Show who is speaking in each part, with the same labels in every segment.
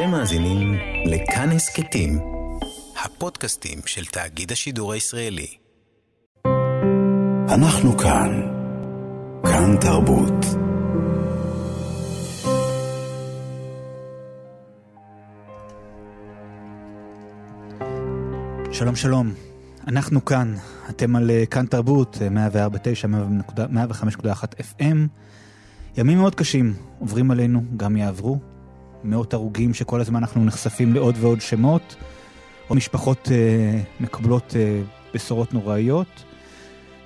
Speaker 1: אתם מאזינים לכאן הסכתים, הפודקאסטים של תאגיד השידור הישראלי.
Speaker 2: אנחנו כאן. כאן תרבות.
Speaker 3: שלום שלום, אנחנו כאן, אתם על אה, כאן תרבות, 104.9, 105.1 FM. ימים מאוד קשים עוברים עלינו, גם יעברו. מאות הרוגים שכל הזמן אנחנו נחשפים לעוד ועוד שמות, או משפחות אה, מקבלות אה, בשורות נוראיות.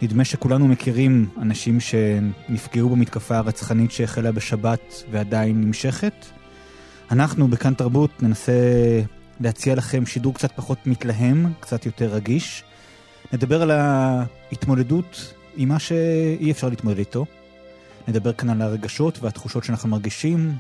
Speaker 3: נדמה שכולנו מכירים אנשים שנפגעו במתקפה הרצחנית שהחלה בשבת ועדיין נמשכת. אנחנו בכאן תרבות ננסה להציע לכם שידור קצת פחות מתלהם, קצת יותר רגיש. נדבר על ההתמודדות עם מה שאי אפשר להתמודד איתו. נדבר כאן על הרגשות והתחושות שאנחנו מרגישים.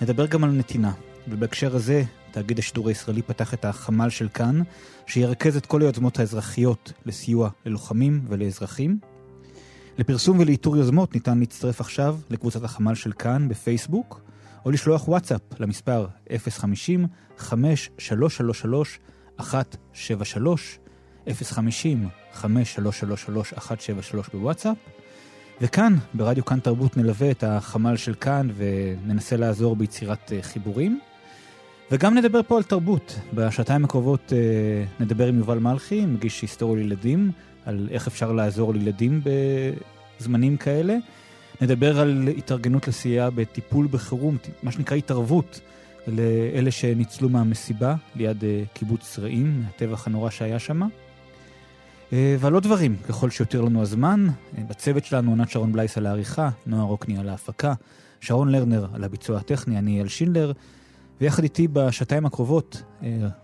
Speaker 3: נדבר גם על נתינה. ובהקשר הזה, תאגיד השידור הישראלי פתח את החמ"ל של כאן, שירכז את כל היוזמות האזרחיות לסיוע ללוחמים ולאזרחים. לפרסום ולאיתור יוזמות ניתן להצטרף עכשיו לקבוצת החמ"ל של כאן בפייסבוק, או לשלוח וואטסאפ למספר 050-5333-173, 050-5333-173 בוואטסאפ. וכאן, ברדיו כאן תרבות, נלווה את החמ"ל של כאן וננסה לעזור ביצירת אה, חיבורים. וגם נדבר פה על תרבות. בשעתיים הקרובות אה, נדבר עם יובל מלכי, מגיש היסטוריה לילדים, על איך אפשר לעזור לילדים בזמנים כאלה. נדבר על התארגנות לסייע בטיפול בחירום, מה שנקרא התערבות, לאלה שניצלו מהמסיבה ליד אה, קיבוץ רעים, הטבח הנורא שהיה שם. אה, ועל עוד דברים, ככל שיותר לנו הזמן. אה, בצוות שלנו עונת שרון בלייס על העריכה, נועה רוקני על ההפקה, שרון לרנר על הביצוע הטכני, אני אייל שינדלר, ויחד איתי בשעתיים הקרובות,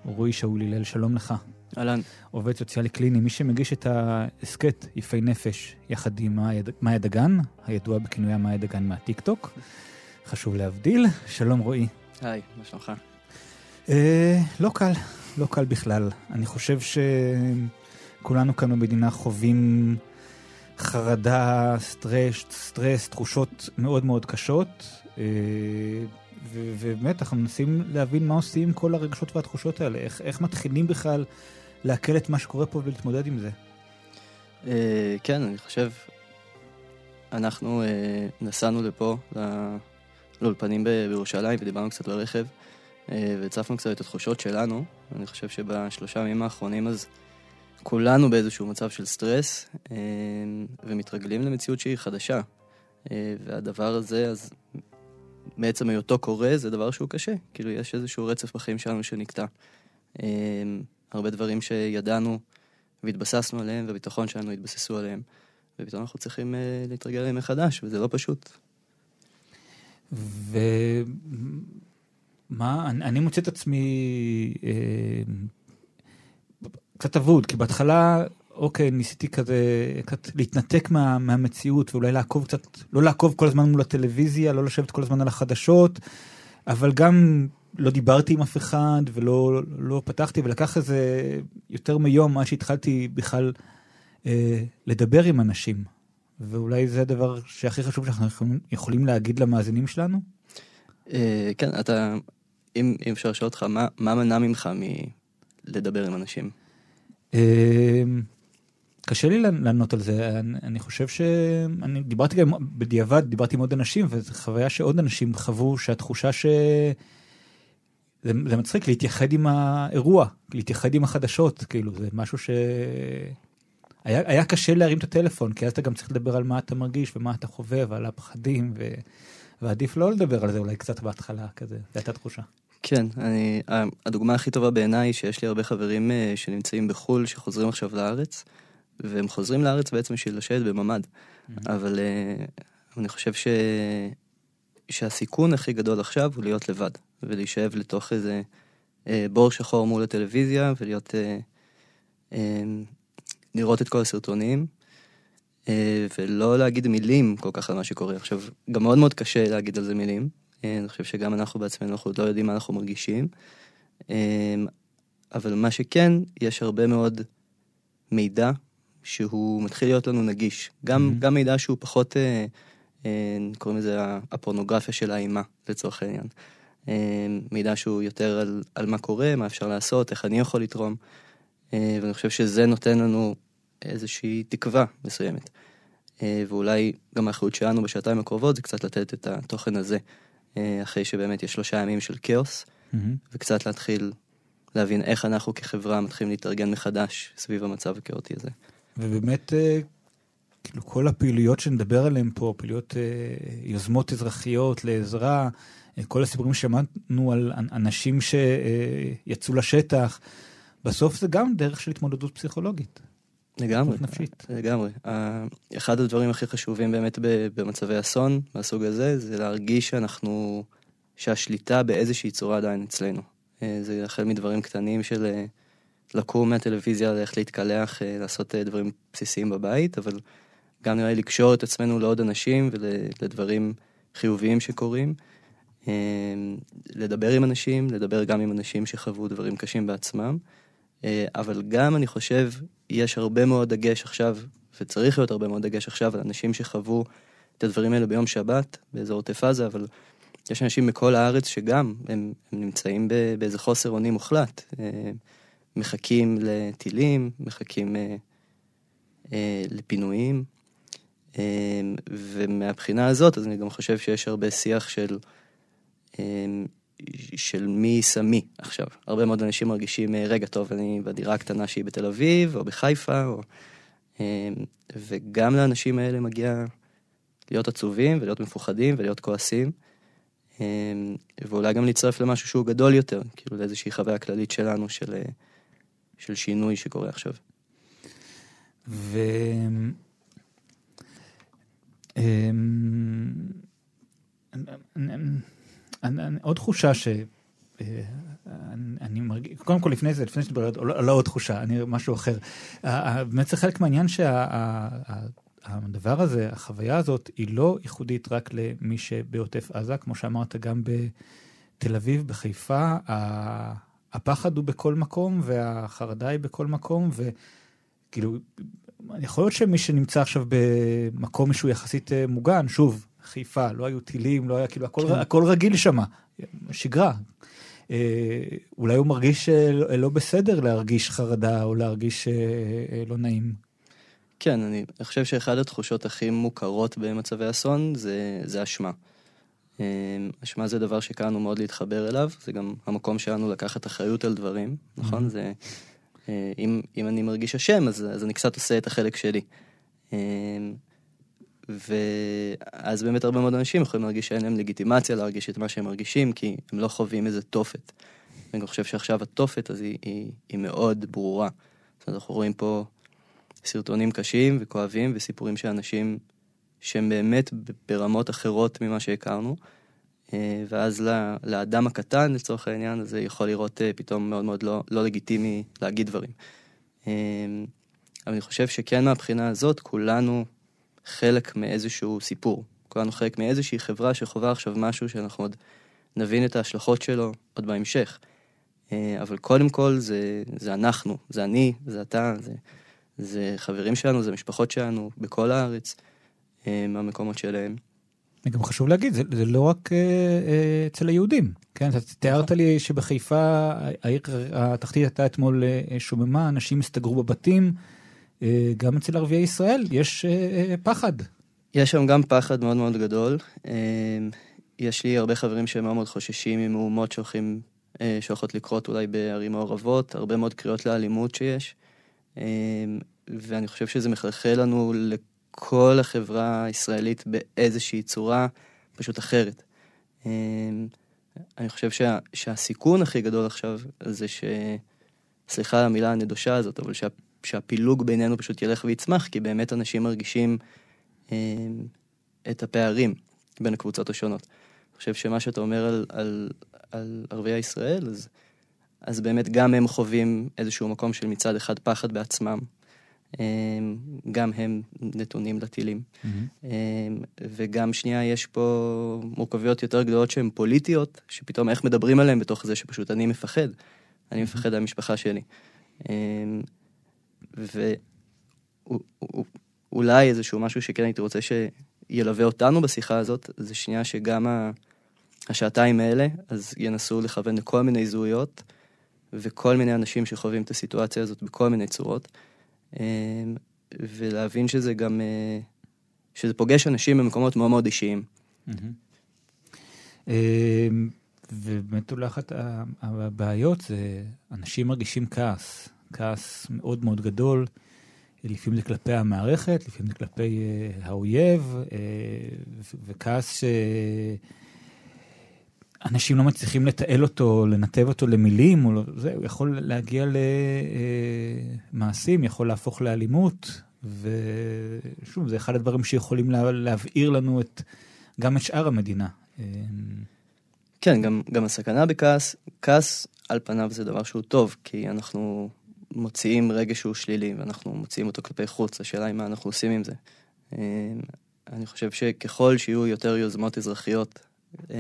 Speaker 3: רועי שאול הלל, שלום לך.
Speaker 4: אהלן.
Speaker 3: עובד סוציאלי קליני, מי שמגיש את ההסכת יפי נפש יחד עם מאיה דגן, הידוע בכינויה מאיה דגן מהטיקטוק. חשוב להבדיל. שלום רועי.
Speaker 4: היי, מה שלומך?
Speaker 3: אה, לא קל, לא קל בכלל. אני חושב שכולנו כאן במדינה חווים חרדה, סטרס, סטרס, תחושות מאוד מאוד קשות. אה, ובאמת, אנחנו מנסים להבין מה עושים כל הרגשות והתחושות האלה, איך, איך מתחילים בכלל לעכל את מה שקורה פה ולהתמודד עם זה.
Speaker 4: Uh, כן, אני חושב, אנחנו uh, נסענו לפה, לאולפנים בירושלים, ודיברנו קצת ברכב, והצפנו קצת את התחושות שלנו. אני חושב שבשלושה ימים האחרונים אז כולנו באיזשהו מצב של סטרס, uh, ומתרגלים למציאות שהיא חדשה. Uh, והדבר הזה, אז מעצם היותו קורה, זה דבר שהוא קשה. כאילו, יש איזשהו רצף בחיים שלנו שנקטע. הרבה דברים שידענו והתבססנו עליהם, והביטחון שלנו התבססו עליהם, ופתאום אנחנו צריכים להתרגל אליהם מחדש, וזה לא פשוט.
Speaker 3: ומה, אני, אני מוצא את עצמי אה, קצת אבוד, כי בהתחלה, אוקיי, ניסיתי כזה, קצת להתנתק מה, מהמציאות, ואולי לעקוב קצת, לא לעקוב כל הזמן מול הטלוויזיה, לא לשבת כל הזמן על החדשות, אבל גם לא דיברתי עם אף אחד ולא לא פתחתי, ולקח איזה יותר מיום עד שהתחלתי בכלל אה, לדבר עם אנשים. ואולי זה הדבר שהכי חשוב שאנחנו יכולים להגיד למאזינים שלנו?
Speaker 4: אה, כן, אתה, אם, אם אפשר לשאול אותך, מה, מה מנע ממך מלדבר עם אנשים?
Speaker 3: אה, קשה לי לענות על זה, אני, אני חושב שאני דיברתי גם בדיעבד, דיברתי עם עוד אנשים, וזו חוויה שעוד אנשים חוו שהתחושה ש... זה, זה מצחיק להתייחד עם האירוע, להתייחד עם החדשות, כאילו, זה משהו ש... היה, היה קשה להרים את הטלפון, כי אז אתה גם צריך לדבר על מה אתה מרגיש ומה אתה חווה ועל הפחדים, ו... ועדיף לא לדבר על זה אולי קצת בהתחלה, כזה, זו הייתה תחושה.
Speaker 4: כן, אני, הדוגמה הכי טובה בעיניי, שיש לי הרבה חברים אה, שנמצאים בחו"ל, שחוזרים עכשיו לארץ, והם חוזרים לארץ בעצם בשביל לשבת בממ"ד. Mm-hmm. אבל אה, אני חושב ש... שהסיכון הכי גדול עכשיו הוא להיות לבד. ולהישאב לתוך איזה אה, בור שחור מול הטלוויזיה ולהיות... אה, אה, לראות את כל הסרטונים, אה, ולא להגיד מילים כל כך על מה שקורה. עכשיו, גם מאוד מאוד קשה להגיד על זה מילים. אה, אני חושב שגם אנחנו בעצמנו, אנחנו עוד לא יודעים מה אנחנו מרגישים. אה, אבל מה שכן, יש הרבה מאוד מידע שהוא מתחיל להיות לנו נגיש. גם, mm-hmm. גם מידע שהוא פחות, אה, אה, קוראים לזה הפורנוגרפיה של האימה, לצורך העניין. מידע שהוא יותר על, על מה קורה, מה אפשר לעשות, איך אני יכול לתרום, ואני חושב שזה נותן לנו איזושהי תקווה מסוימת. ואולי גם האחריות שלנו בשעתיים הקרובות זה קצת לתת את התוכן הזה, אחרי שבאמת יש שלושה ימים של כאוס, mm-hmm. וקצת להתחיל להבין איך אנחנו כחברה מתחילים להתארגן מחדש סביב המצב הכאוטי הזה.
Speaker 3: ובאמת, אה, כאילו כל הפעילויות שנדבר עליהן פה, פעילויות, אה, יוזמות אזרחיות לעזרה, אה, כל הסיפורים ששמענו על אנשים שיצאו לשטח, בסוף זה גם דרך של התמודדות פסיכולוגית.
Speaker 4: לגמרי,
Speaker 3: נפשית.
Speaker 4: לגמרי. אחד הדברים הכי חשובים באמת במצבי אסון מהסוג הזה, זה להרגיש שאנחנו, שהשליטה באיזושהי צורה עדיין אצלנו. אה, זה החל מדברים קטנים של אה, לקום מהטלוויזיה, ללכת להתקלח, אה, לעשות דברים בסיסיים בבית, אבל גם נראה לי לקשור את עצמנו לעוד אנשים ולדברים חיוביים שקורים. לדבר עם אנשים, לדבר גם עם אנשים שחוו דברים קשים בעצמם. אבל גם, אני חושב, יש הרבה מאוד דגש עכשיו, וצריך להיות הרבה מאוד דגש עכשיו על אנשים שחוו את הדברים האלה ביום שבת, באזור עוטף עזה, אבל יש אנשים מכל הארץ שגם, הם, הם נמצאים באיזה חוסר אונים מוחלט. אה, מחכים לטילים, מחכים אה, אה, לפינויים. ומהבחינה הזאת, אז אני גם חושב שיש הרבה שיח של, של מי שמי עכשיו. הרבה מאוד אנשים מרגישים, רגע, טוב, אני בדירה הקטנה שהיא בתל אביב, או בחיפה, או... וגם לאנשים האלה מגיע להיות עצובים, ולהיות מפוחדים, ולהיות כועסים. אמ, ואולי גם להצטרף למשהו שהוא גדול יותר, כאילו לאיזושהי חוויה כללית שלנו של, אה, של שינוי שקורה עכשיו.
Speaker 3: ו... עוד תחושה ש... אה, אני מרגיש, קודם כל לפני זה, לפני שתדבר על עוד תחושה, אני משהו אחר. באמת זה חלק מהעניין שה... הדבר הזה, החוויה הזאת, היא לא ייחודית רק למי שבעוטף עזה, כמו שאמרת, גם בתל אביב, בחיפה, הפחד הוא בכל מקום והחרדה היא בכל מקום, וכאילו, יכול להיות שמי שנמצא עכשיו במקום שהוא יחסית אה, מוגן, שוב, חיפה, לא היו טילים, לא היה, כאילו, הכל, כן. הכל רגיל שם, שגרה. אה, אולי הוא מרגיש אה, לא בסדר להרגיש חרדה או להרגיש לא נעים.
Speaker 4: כן, אני חושב שאחד התחושות הכי מוכרות במצבי אסון זה, זה אשמה. אמ, אשמה זה דבר שקראנו מאוד להתחבר אליו, זה גם המקום שלנו לקחת אחריות על דברים, נכון? Mm-hmm. זה, אה, אם, אם אני מרגיש אשם, אז, אז אני קצת עושה את החלק שלי. ואז באמת הרבה מאוד אנשים יכולים להרגיש שאין להם לגיטימציה להרגיש את מה שהם מרגישים, כי הם לא חווים איזה תופת. אני חושב שעכשיו התופת אז היא, היא, היא מאוד ברורה. אומרת, אנחנו רואים פה סרטונים קשים וכואבים וסיפורים של אנשים שהם באמת ברמות אחרות ממה שהכרנו. אה, ואז לאדם הקטן, לצורך העניין, הזה יכול לראות אה, פתאום מאוד מאוד לא, לא לגיטימי להגיד דברים. אה, אבל אני חושב שכן מהבחינה הזאת, כולנו חלק מאיזשהו סיפור. כולנו חלק מאיזושהי חברה שחווה עכשיו משהו שאנחנו עוד נבין את ההשלכות שלו עוד בהמשך. אבל קודם כל זה, זה אנחנו, זה אני, זה אתה, זה... זה חברים שלנו, זה משפחות שלנו בכל הארץ, אה, מהמקומות שלהם.
Speaker 3: גם חשוב להגיד, זה, זה לא רק אה, אה, אצל היהודים, כן? אתה תיארת נכון. לי שבחיפה העיר התחתית הייתה אתמול אה, שוממה, אנשים הסתגרו בבתים, אה, גם אצל ערביי ישראל יש אה, אה, פחד.
Speaker 4: יש שם גם פחד מאוד מאוד גדול. אה, יש לי הרבה חברים שהם מאוד מאוד חוששים ממהומות שהולכים, אה, שהולכות לקרות אולי בערים מעורבות, הרבה מאוד קריאות לאלימות שיש. ואני חושב שזה מחלחל לנו לכל החברה הישראלית באיזושהי צורה פשוט אחרת. אני חושב שה, שהסיכון הכי גדול עכשיו זה ש... סליחה על המילה הנדושה הזאת, אבל שה, שהפילוג בינינו פשוט ילך ויצמח, כי באמת אנשים מרגישים אה, את הפערים בין הקבוצות השונות. אני חושב שמה שאתה אומר על, על, על ערביי ישראל, אז אז באמת גם הם חווים איזשהו מקום של מצד אחד פחד בעצמם, אמ, גם הם נתונים לטילים. Mm-hmm. וגם שנייה, יש פה מורכבויות יותר גדולות שהן פוליטיות, שפתאום איך מדברים עליהן בתוך זה שפשוט אני מפחד. אני mm-hmm. מפחד על המשפחה שלי. אמ, ואולי איזשהו משהו שכן הייתי רוצה שילווה אותנו בשיחה הזאת, זה שנייה שגם השעתיים האלה, אז ינסו לכוון לכל מיני זהויות, וכל מיני אנשים שחווים את הסיטואציה הזאת בכל מיני צורות. אה, ולהבין שזה גם, אה, שזה פוגש אנשים במקומות מאוד מאוד אישיים.
Speaker 3: אה, ובאמת אולי אחת הבעיות זה, אנשים מרגישים כעס, כעס מאוד מאוד גדול. לפעמים זה כלפי המערכת, לפעמים זה כלפי uh, האויב, uh, וכעס שאנשים לא מצליחים לתעל אותו, לנתב אותו למילים, או לא, זה, הוא יכול להגיע למעשים, יכול להפוך לאלימות, ושוב, זה אחד הדברים שיכולים לה, להבעיר לנו את, גם את שאר המדינה.
Speaker 4: כן, גם, גם הסכנה בכעס, כעס על פניו זה דבר שהוא טוב, כי אנחנו מוציאים רגש שהוא שלילי, ואנחנו מוציאים אותו כלפי חוץ, השאלה היא מה אנחנו עושים עם זה. אמ, אני חושב שככל שיהיו יותר יוזמות אזרחיות אמ,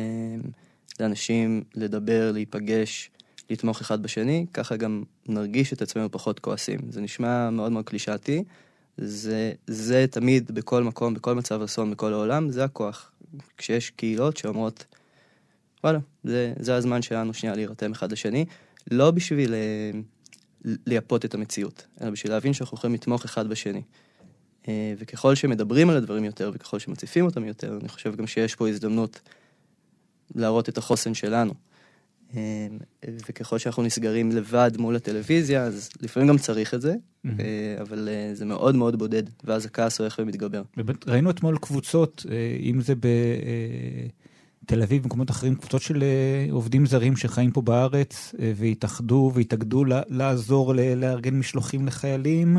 Speaker 4: לאנשים לדבר, להיפגש, לתמוך אחד בשני, ככה גם נרגיש את עצמנו פחות כועסים. זה נשמע מאוד מאוד קלישאתי, זה, זה תמיד בכל מקום, בכל מצב אסון, בכל העולם, זה הכוח. כשיש קהילות שאומרות, וואלה, זה, זה הזמן שלנו שנייה להירתם אחד לשני, לא בשביל... לייפות את המציאות, אלא בשביל להבין שאנחנו יכולים לתמוך אחד בשני. אה, וככל שמדברים על הדברים יותר וככל שמציפים אותם יותר, אני חושב גם שיש פה הזדמנות להראות את החוסן שלנו. אה, וככל שאנחנו נסגרים לבד מול הטלוויזיה, אז לפעמים גם צריך את זה, mm-hmm. אבל זה מאוד מאוד בודד, ואז הכעס הולך ומתגבר.
Speaker 3: ראינו אתמול קבוצות, אם זה ב... תל אביב ומקומות אחרים, קבוצות של אה, עובדים זרים שחיים פה בארץ אה, והתאחדו והתאגדו לעזור לארגן משלוחים לחיילים,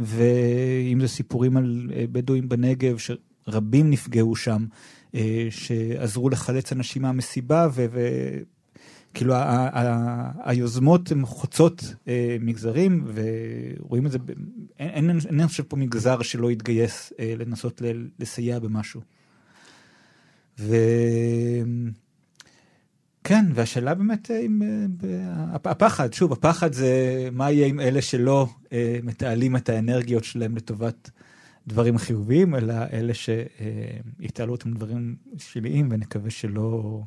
Speaker 3: ואם זה סיפורים על אה, בדואים בנגב, שרבים נפגעו שם, שעזרו לחלץ אנשים מהמסיבה, וכאילו היוזמות הן חוצות מגזרים, ורואים את זה, אין, אני חושב פה מגזר שלא יתגייס לנסות לסייע במשהו. ו... כן, והשאלה באמת, אם, אה, הפחד, שוב, הפחד זה מה יהיה עם אלה שלא אה, מתעלים את האנרגיות שלהם לטובת דברים חיוביים, אלא אלה שיתעלו אותם דברים שליליים, ונקווה שלא,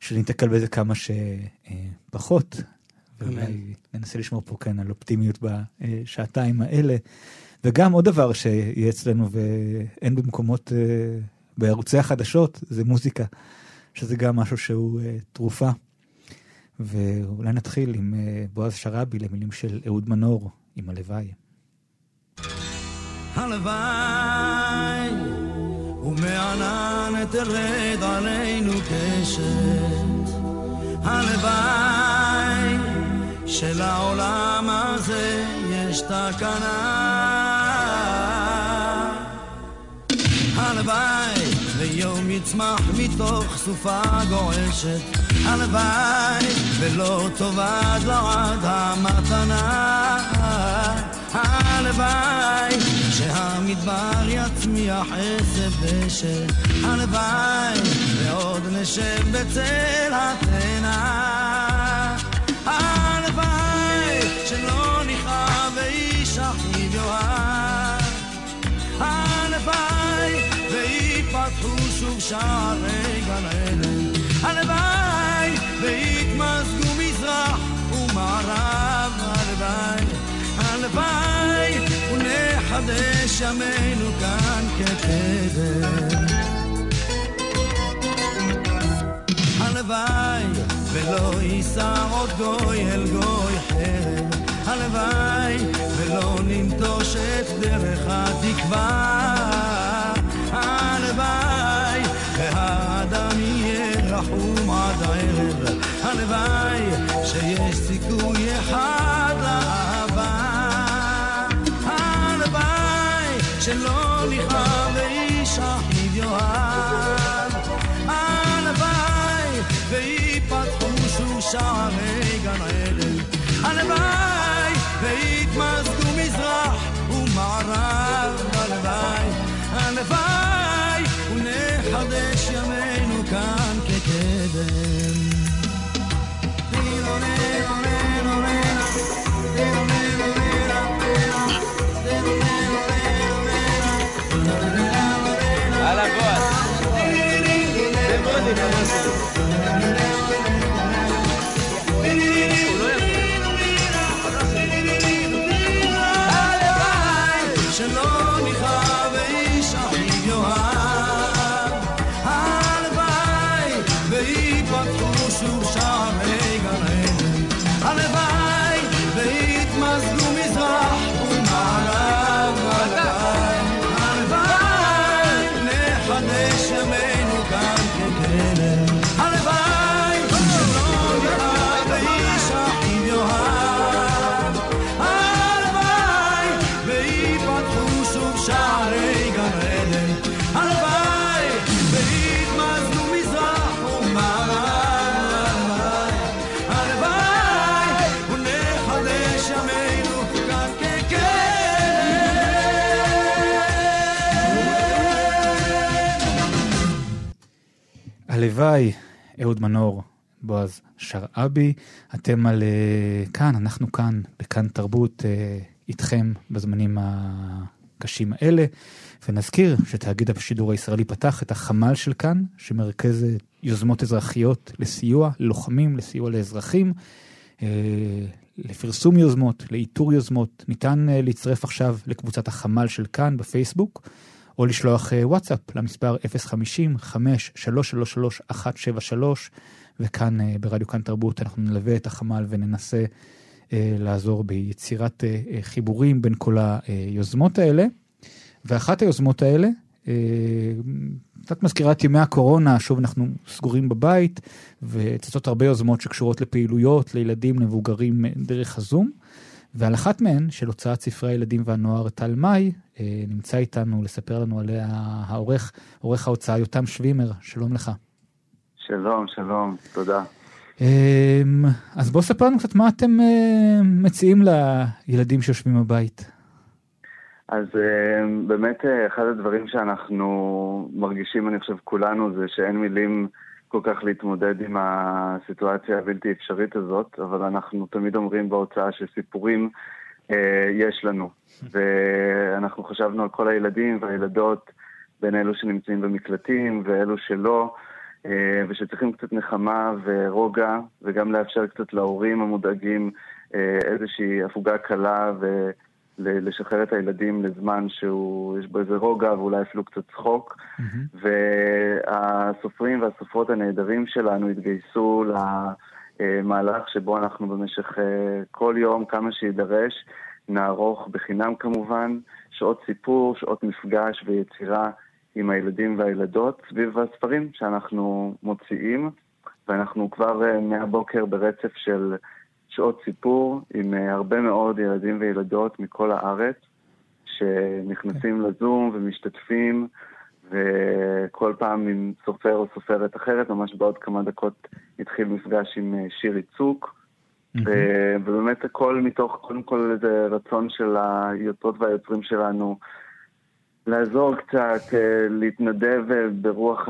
Speaker 3: שניתקל בזה כמה שפחות. ואולי ננסה לשמור פה כן על אופטימיות בשעתיים האלה. וגם עוד דבר שיהיה אצלנו ואין במקומות אה, בערוצי החדשות זה מוזיקה, שזה גם משהו שהוא uh, תרופה. ואולי נתחיל עם uh, בועז שראבי למילים של אהוד מנור, עם הלוואי. הלוואי ומענן תרד עלינו קשת הלוואי שלעולם הזה יש תקנה הלוואי ויום יצמח מתוך סופה גועשת. הלוואי ולא תאבד לעד המתנה. הלוואי שהמדבר יצמיח עשב דשא הלוואי ועוד נשב בצל התנה הלוואי שלא נכאב ואיש אחיו יאהב שוב שערי גן עדן. הלוואי מזרח ומערב, הלוואי, הלוואי ונחדש ימינו כאן כקדם. הלוואי ולא יישא עוד גוי אל גוי חרב הלוואי ולא ננטוש את דרך התקווה. רחום עד הערב. הלוואי שיש סיכוי אחד לאהבה. הלוואי שלא נכאב ואיש אחיו יאהב. הלוואי ויפתחו שוב שערי גן עדן. הלוואי ויתמזגו מזרח ומערב, הלוואי, הלוואי, הלוואי, אהוד מנור, בועז שרעבי, אתם על uh, כאן, אנחנו כאן, בכאן תרבות, uh, איתכם בזמנים הקשים האלה. ונזכיר שתאגיד השידור הישראלי פתח את החמ"ל של כאן, שמרכז יוזמות אזרחיות לסיוע ללוחמים, לסיוע לאזרחים, uh, לפרסום יוזמות, לאיתור יוזמות. ניתן uh, להצטרף עכשיו לקבוצת החמ"ל של כאן בפייסבוק. או לשלוח אה, וואטסאפ למספר 050-5333-173, וכאן אה, ברדיו כאן תרבות אנחנו נלווה את החמ"ל וננסה אה, לעזור ביצירת חיבורים בין כל היוזמות האלה. ואחת היוזמות האלה, קצת מזכירה את ימי הקורונה, שוב אנחנו סגורים בבית, וצצות הרבה יוזמות שקשורות לפעילויות, לילדים, למבוגרים דרך הזום. ועל אחת מהן, של הוצאת ספרי הילדים והנוער טל מאי, אה, נמצא איתנו לספר לנו עליה העורך, עורך ההוצאה יותם שווימר, שלום לך.
Speaker 5: שלום, שלום, תודה.
Speaker 3: אמ, אז בוא ספר לנו קצת מה אתם אה, מציעים לילדים שיושבים בבית.
Speaker 5: אז אה, באמת אחד הדברים שאנחנו מרגישים, אני חושב, כולנו, זה שאין מילים כל כך להתמודד עם הסיטואציה הבלתי אפשרית הזאת, אבל אנחנו תמיד אומרים בהוצאה שסיפורים אה, יש לנו. ואנחנו חשבנו על כל הילדים והילדות, בין אלו שנמצאים במקלטים ואלו שלא, אה, ושצריכים קצת נחמה ורוגע, וגם לאפשר קצת להורים המודאגים אה, איזושהי הפוגה קלה ו... לשחרר את הילדים לזמן שהוא, יש בו איזה רוגע ואולי אפילו קצת צחוק. Mm-hmm. והסופרים והסופרות הנהדרים שלנו התגייסו למהלך שבו אנחנו במשך אה, כל יום, כמה שיידרש, נערוך בחינם כמובן, שעות סיפור, שעות מפגש ויצירה עם הילדים והילדות סביב הספרים שאנחנו מוציאים, ואנחנו כבר אה, מהבוקר ברצף של שעות סיפור עם אה, הרבה מאוד ילדים וילדות מכל הארץ, שנכנסים כן. לזום ומשתתפים, וכל פעם עם סופר או סופרת אחרת, ממש בעוד כמה דקות התחיל מפגש עם אה, שירי צוק. ובאמת הכל מתוך קודם כל איזה רצון של היוצרות והיוצרים שלנו לעזור קצת, אה, להתנדב ברוח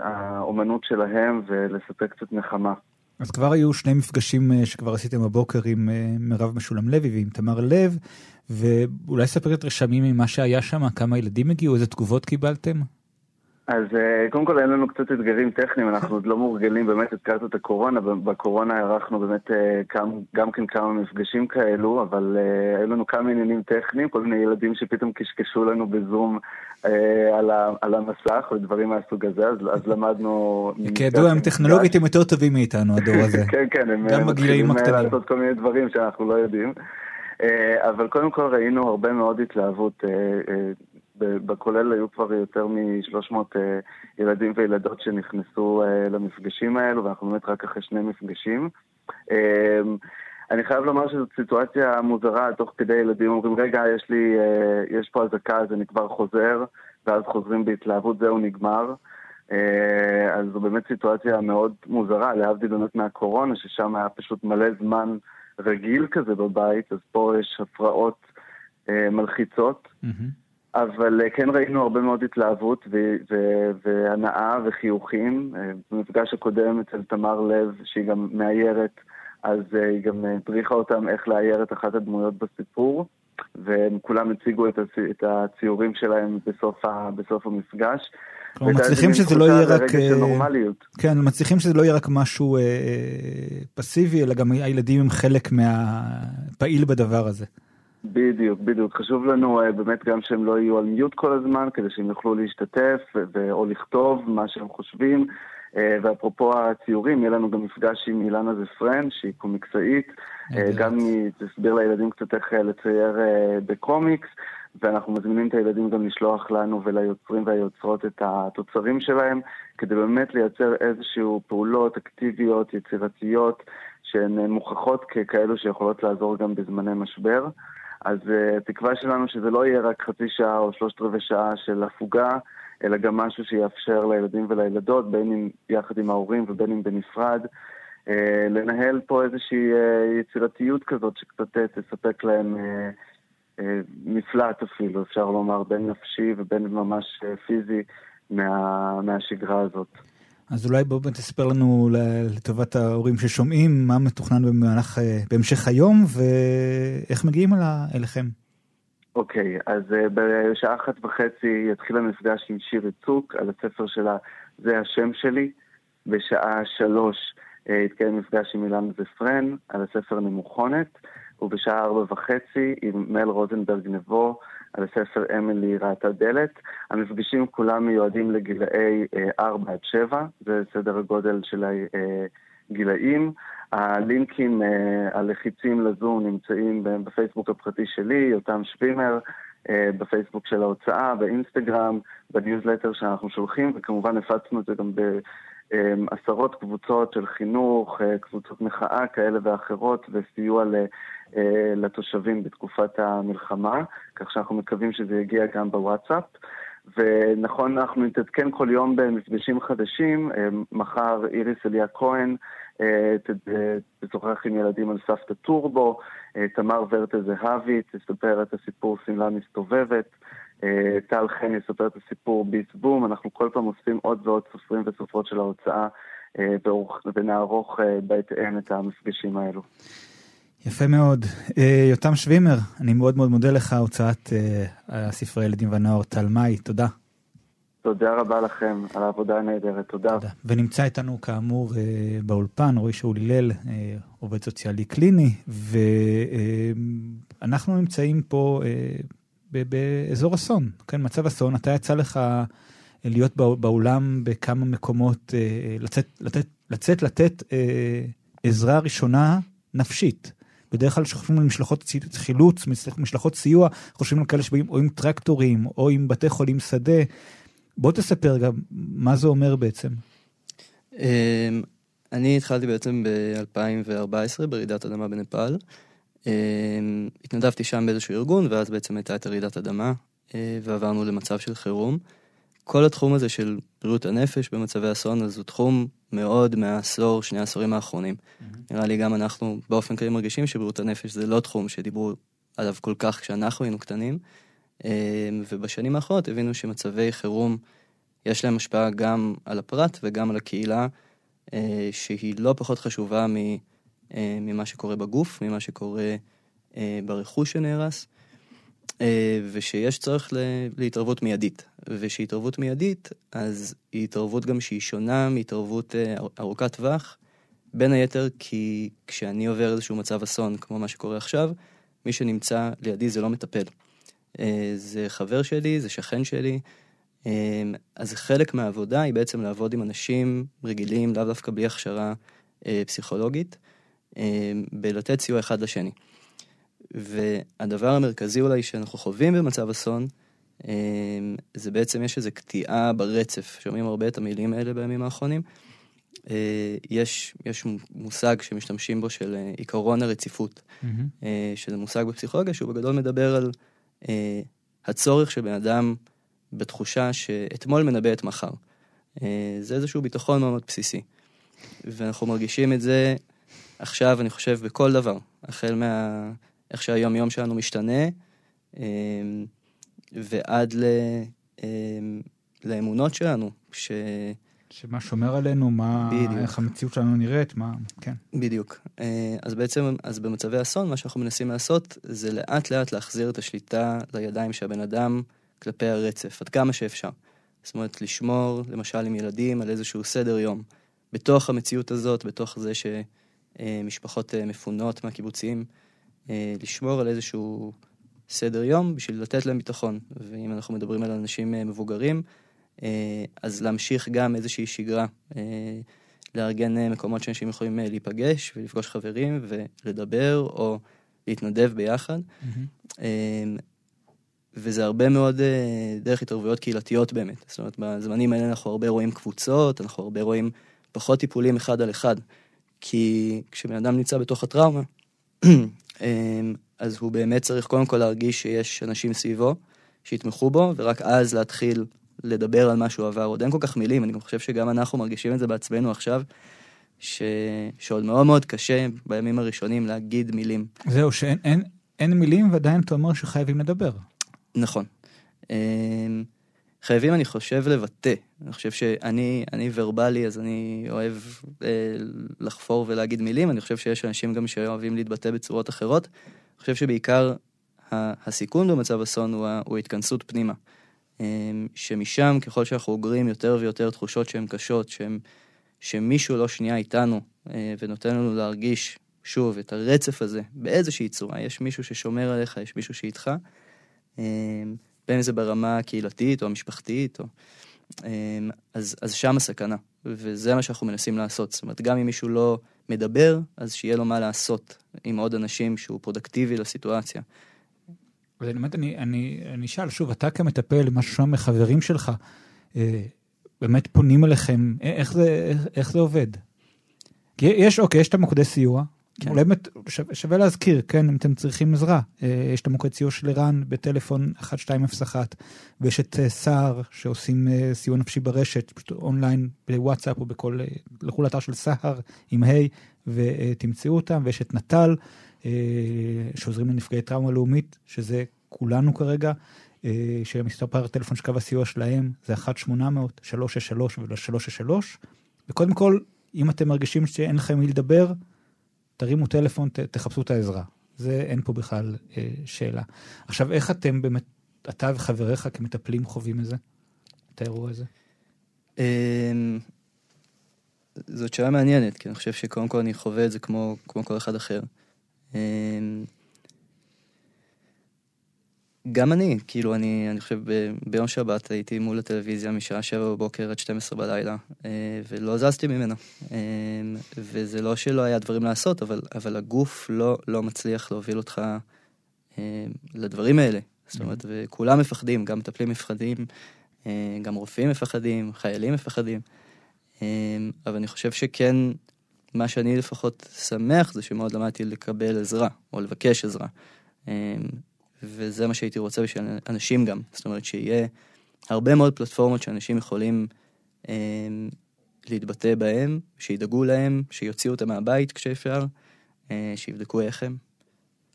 Speaker 5: האומנות שלהם ולספק קצת נחמה.
Speaker 3: אז כבר היו שני מפגשים אה, שכבר עשיתם הבוקר עם אה, מירב משולם לוי ועם תמר לב, ואולי ספר את רשמים ממה שהיה שם, כמה ילדים הגיעו, איזה תגובות קיבלתם?
Speaker 5: אז אה, קודם כל אין לנו קצת אתגרים טכניים, אנחנו עוד לא מורגלים, באמת הזכרת את הקורונה, בקורונה ערכנו באמת גם, גם כן כמה מפגשים כאלו, אבל היו לנו כמה עניינים טכניים, כל מיני ילדים שפתאום קשקשו לנו בזום אה, על, המסך ודברים מהסוג הזה, אז, אז למדנו...
Speaker 3: כידוע, הם טכנולוגית הם יותר טובים מאיתנו, הדור הזה.
Speaker 5: כן, כן, הם הקטנים. לעשות כל מיני דברים שאנחנו לא יודעים. אה, אבל קודם כל ראינו הרבה מאוד התלהבות. אה, בכולל היו כבר יותר מ-300 ילדים וילדות שנכנסו למפגשים האלו, ואנחנו באמת רק אחרי שני מפגשים. אני חייב לומר שזאת סיטואציה מוזרה, תוך כדי ילדים אומרים, רגע, יש לי, אה, יש פה אזעקה, אז אני כבר חוזר, ואז חוזרים בהתלהבות, זהו, נגמר. אה, אז זו באמת סיטואציה מאוד מוזרה, להבדיל באמת מהקורונה, ששם היה פשוט מלא זמן רגיל כזה בבית, אז פה יש הפרעות אה, מלחיצות. Mm-hmm. אבל כן ראינו הרבה מאוד התלהבות והנאה וחיוכים. במפגש הקודם אצל תמר לב, שהיא גם מאיירת, אז אה, היא גם הדריכה אותם איך לאייר את אחת הדמויות בסיפור, והם כולם הציגו את, הצי, את הציורים שלהם בסוף, ה, בסוף המפגש.
Speaker 3: כלומר, מצליחים שזה לא יהיה רק... אה, כן, מצליחים שזה לא יהיה רק משהו אה, אה, פסיבי, אלא גם הילדים הם חלק מהפעיל בדבר הזה.
Speaker 5: בדיוק, בדיוק. חשוב לנו uh, באמת גם שהם לא יהיו על מיוט כל הזמן, כדי שהם יוכלו להשתתף ו- או לכתוב מה שהם חושבים. ואפרופו הציורים, יהיה לנו גם מפגש עם אילנה זפרן, שהיא קומיקסאית, גם היא תסביר לילדים קצת איך לצייר בקומיקס. ואנחנו מזמינים את הילדים גם לשלוח לנו וליוצרים והיוצרות את התוצרים שלהם, כדי באמת לייצר איזשהו פעולות אקטיביות, יצירתיות, שהן מוכחות ככאלו שיכולות לעזור גם בזמני משבר. אז uh, התקווה שלנו שזה לא יהיה רק חצי שעה או שלושת רבעי שעה של הפוגה, אלא גם משהו שיאפשר לילדים ולילדות, בין אם יחד עם ההורים ובין אם בנפרד, uh, לנהל פה איזושהי uh, יצירתיות כזאת שקצת תספק להם מפלט אפילו, אפשר לומר, בין נפשי ובין ממש פיזי מה, מהשגרה הזאת.
Speaker 3: אז אולי בוא תספר לנו לטובת ההורים ששומעים מה מתוכנן במהלך, אה, בהמשך היום ואיך מגיעים אליכם.
Speaker 5: אוקיי, okay, אז uh, בשעה אחת וחצי יתחיל המפגש עם שירי צוק על הספר שלה "זה השם שלי". בשעה שלוש uh, יתקיים מפגש עם אילן זפרן על הספר נמוכונת, ובשעה ארבע וחצי עם מל רוזנברג נבו על הספר אמילי ראתה דלת. המפגשים כולם מיועדים לגילאי 4 עד 7, זה סדר הגודל של הגילאים. הלינקים הלחיצים לזום נמצאים בפייסבוק הפרטי שלי, יותם שווימר, בפייסבוק של ההוצאה, באינסטגרם, בניוזלטר שאנחנו שולחים, וכמובן הפצנו את זה גם בעשרות קבוצות של חינוך, קבוצות מחאה כאלה ואחרות, וסיוע אה, לתושבים בתקופת המלחמה, כך שאנחנו מקווים שזה יגיע גם בוואטסאפ. ונכון, אנחנו נתעדכן כל יום במפגשים חדשים. אה, מחר איריס אליה כהן אה, תשוחח עם ילדים על סבתא טורבו, תמר ורטה זהבי תספר את הסיפור שמלה מסתובבת, טל חן יספר את הסיפור ביס בום. אנחנו כל פעם אוספים עוד ועוד סופרים וסופרות של ההוצאה ונערוך בהתאם את המפגשים האלו.
Speaker 3: יפה מאוד. אה, יותם שווימר, אני מאוד מאוד מודה לך, הוצאת אה, הספרי הילדים והנוער תלמי, תודה.
Speaker 5: תודה רבה לכם על העבודה הנהדרת, תודה. תודה.
Speaker 3: ונמצא איתנו כאמור אה, באולפן רועי שאול הלל, עובד סוציאלי קליני, ואנחנו נמצאים פה באזור אסון, כן, מצב אסון. אתה יצא לך להיות באולם בכמה מקומות, לצאת, לתת, לצאת לתת עזרה ראשונה נפשית. בדרך כלל כשחושבים על משלחות חילוץ, משלחות סיוע, חושבים על כאלה שבאים או עם טרקטורים או עם בתי חולים שדה. בוא תספר גם מה זה אומר בעצם.
Speaker 4: אמ, אני התחלתי בעצם ב-2014 ברעידת אדמה בנפאל. אמ, התנדבתי שם באיזשהו ארגון, ואז בעצם הייתה את הרעידת אדמה, אה, ועברנו למצב של חירום. כל התחום הזה של בריאות הנפש במצבי אסון, אז הוא תחום מאוד מהעשור, שני העשורים האחרונים. Mm-hmm. נראה לי גם אנחנו באופן כללי מרגישים שבריאות הנפש זה לא תחום שדיברו עליו כל כך כשאנחנו היינו קטנים. אה, ובשנים האחרונות הבינו שמצבי חירום, יש להם השפעה גם על הפרט וגם על הקהילה, אה, שהיא לא פחות חשובה אה, ממה שקורה בגוף, ממה שקורה ברכוש שנהרס. אה, ושיש צורך להתערבות מיידית. ושהתערבות מיידית, אז היא התערבות גם שהיא שונה מהתערבות אה, ארוכת טווח, בין היתר כי כשאני עובר איזשהו מצב אסון, כמו מה שקורה עכשיו, מי שנמצא לידי זה לא מטפל. אה, זה חבר שלי, זה שכן שלי. אז חלק מהעבודה היא בעצם לעבוד עם אנשים רגילים, לאו דווקא בלי הכשרה פסיכולוגית, בלתת סיוע אחד לשני. והדבר המרכזי אולי שאנחנו חווים במצב אסון, אמ, זה בעצם יש איזו קטיעה ברצף, שומעים הרבה את המילים האלה בימים האחרונים. אה, יש, יש מושג שמשתמשים בו של אה, עיקרון הרציפות, mm-hmm. שזה מושג בפסיכולוגיה שהוא בגדול מדבר על הצורך של בן אדם בתחושה שאתמול מנבא את מחר. זה איזשהו ביטחון מאוד בסיסי. ואנחנו מרגישים את זה עכשיו, אני חושב, בכל דבר. החל מה... איך שהיום יום שלנו משתנה, אמ, ועד ל, אמ, לאמונות שלנו, ש...
Speaker 3: שמה שומר עלינו, מה, בדיוק. איך המציאות שלנו נראית, מה, כן.
Speaker 4: בדיוק. אה, אז בעצם, אז במצבי אסון, מה שאנחנו מנסים לעשות, זה לאט לאט להחזיר את השליטה לידיים של הבן אדם כלפי הרצף, עד כמה שאפשר. זאת אומרת, לשמור, למשל עם ילדים, על איזשהו סדר יום. בתוך המציאות הזאת, בתוך זה שמשפחות אה, מפונות מהקיבוצים, אה, לשמור על איזשהו סדר יום בשביל לתת להם ביטחון. ואם אנחנו מדברים על אנשים אה, מבוגרים, אה, אז להמשיך גם איזושהי שגרה, אה, לארגן אה, מקומות שאנשים יכולים אה, להיפגש ולפגוש חברים ולדבר או להתנדב ביחד. אה, וזה הרבה מאוד אה, דרך התערבויות קהילתיות באמת. זאת אומרת, בזמנים האלה אנחנו הרבה רואים קבוצות, אנחנו הרבה רואים פחות טיפולים אחד על אחד. כי כשבן אדם נמצא בתוך הטראומה, אמ, אז הוא באמת צריך קודם כל להרגיש שיש אנשים סביבו, שיתמכו בו, ורק אז להתחיל לדבר על מה שהוא עבר. עוד אין כל כך מילים, אני גם חושב שגם אנחנו מרגישים את זה בעצמנו עכשיו, ש... שעוד מאוד מאוד קשה בימים הראשונים להגיד מילים.
Speaker 3: זהו, שאין אין, אין מילים ועדיין אתה אומר שחייבים לדבר.
Speaker 4: נכון. חייבים, אני חושב, לבטא. אני חושב שאני אני ורבלי, אז אני אוהב אה, לחפור ולהגיד מילים. אני חושב שיש אנשים גם שאוהבים להתבטא בצורות אחרות. אני חושב שבעיקר הסיכון במצב אסון הוא, הוא ההתכנסות פנימה. אה, שמשם, ככל שאנחנו אוגרים יותר ויותר תחושות שהן קשות, שהן, שמישהו לא שנייה איתנו אה, ונותן לנו להרגיש, שוב, את הרצף הזה באיזושהי צורה. יש מישהו ששומר עליך, יש מישהו שאיתך. אה, בין אם זה ברמה הקהילתית או המשפחתית, או... אמ, אז, אז שם הסכנה, וזה מה שאנחנו מנסים לעשות. זאת אומרת, גם אם מישהו לא מדבר, אז שיהיה לו מה לעשות עם עוד אנשים שהוא פרודקטיבי לסיטואציה.
Speaker 3: באמת, אני, אני, אני אשאל, שוב, אתה כמטפל, מה ששומע מחברים שלך, אה, באמת פונים אליכם, איך זה, איך, איך זה עובד? יש, אוקיי, יש את המוקדי סיוע, כן. אולי שווה, שווה להזכיר, כן, אם אתם צריכים עזרה. אה, יש את המוקד סיוע של ער"ן בטלפון 1201, ויש את אה, סער שעושים אה, סיוע נפשי ברשת, פשוט אונליין בוואטסאפ או בכל, לכו לאתר של סהר עם ה' ותמצאו אותם, ויש את נט"ל, שעוזרים לנפגעי טראומה לאומית, שזה כולנו כרגע. שמספר טלפון של קו הסיוע שלהם זה 1-800-363 ו-363. וקודם כל, אם אתם מרגישים שאין לכם מי לדבר, תרימו טלפון, ת, תחפשו את העזרה. זה, אין פה בכלל אה, שאלה. עכשיו, איך אתם באמת, אתה וחבריך כמטפלים חווים את זה? את האירוע הזה?
Speaker 4: אמ, זאת שאלה מעניינת, כי אני חושב שקודם כל אני חווה את זה כמו, כמו כל אחד אחר. גם אני, כאילו, אני, אני חושב, ב, ביום שבת הייתי מול הטלוויזיה משעה שבע בבוקר עד 12 בלילה, אה, ולא זזתי ממנה. אה, וזה לא שלא היה דברים לעשות, אבל, אבל הגוף לא, לא מצליח להוביל אותך אה, לדברים האלה. זאת אומרת, וכולם מפחדים, גם מטפלים מפחדים, גם רופאים מפחדים, חיילים מפחדים. אבל אני חושב שכן, מה שאני לפחות שמח זה שמאוד למדתי לקבל עזרה, או לבקש עזרה. וזה מה שהייתי רוצה בשביל אנשים גם. זאת אומרת, שיהיה הרבה מאוד פלטפורמות שאנשים יכולים אה, להתבטא בהם, שידאגו להם, שיוציאו אותם מהבית כשאפשר, אה, שיבדקו איך הם.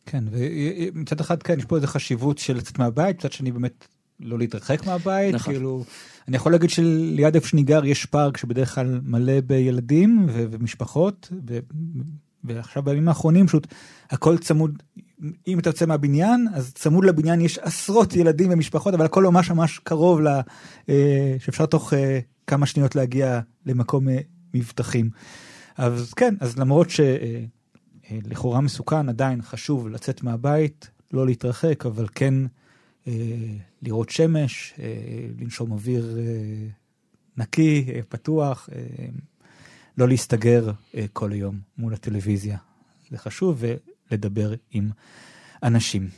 Speaker 3: כן, ומצד אחד, כן, יש פה איזו חשיבות של לצאת מהבית, מצד שני באמת לא להתרחק מהבית, נכון. כאילו, אני יכול להגיד שליד איפה שאני גר יש פארק שבדרך כלל מלא בילדים ו- ומשפחות, ו- ועכשיו בימים האחרונים פשוט הכל צמוד, אם אתה יוצא מהבניין, אז צמוד לבניין יש עשרות ילדים ומשפחות, אבל הכל ממש ממש קרוב, לה, אה, שאפשר תוך אה, כמה שניות להגיע למקום אה, מבטחים. אז כן, אז למרות שלכאורה מסוכן, עדיין חשוב לצאת מהבית, לא להתרחק, אבל כן לראות שמש, לנשום אוויר נקי, פתוח, לא להסתגר כל היום מול הטלוויזיה. זה חשוב, לדבר עם אנשים.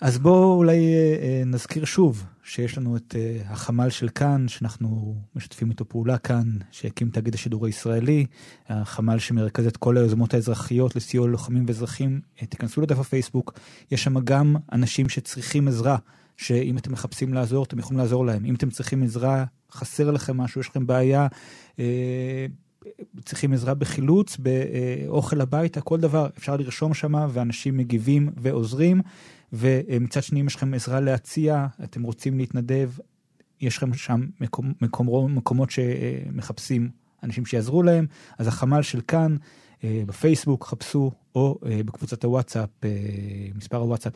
Speaker 3: אז בואו אולי אה, אה, נזכיר שוב שיש לנו את אה, החמ"ל של כאן, שאנחנו משתפים איתו פעולה כאן, שהקים תאגיד השידור הישראלי, החמ"ל שמרכז את כל היוזמות האזרחיות לסיוע ללוחמים ואזרחים. תיכנסו לדף הפייסבוק, יש שם גם אנשים שצריכים עזרה, שאם אתם מחפשים לעזור, אתם יכולים לעזור להם. אם אתם צריכים עזרה, חסר לכם משהו, יש לכם בעיה, צריכים עזרה בחילוץ, באוכל הביתה, כל דבר, אפשר לרשום שם ואנשים מגיבים ועוזרים. ומצד שני, אם יש לכם עזרה להציע, אתם רוצים להתנדב, יש לכם שם מקום, מקום, מקומות שמחפשים אנשים שיעזרו להם, אז החמ"ל של כאן, אה, בפייסבוק, חפשו, או אה, בקבוצת הוואטסאפ, אה, מספר הוואטסאפ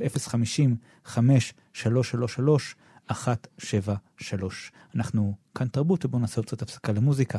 Speaker 3: 050-5333-173. אנחנו כאן תרבות, ובואו נעשה עוד קצת הפסקה למוזיקה.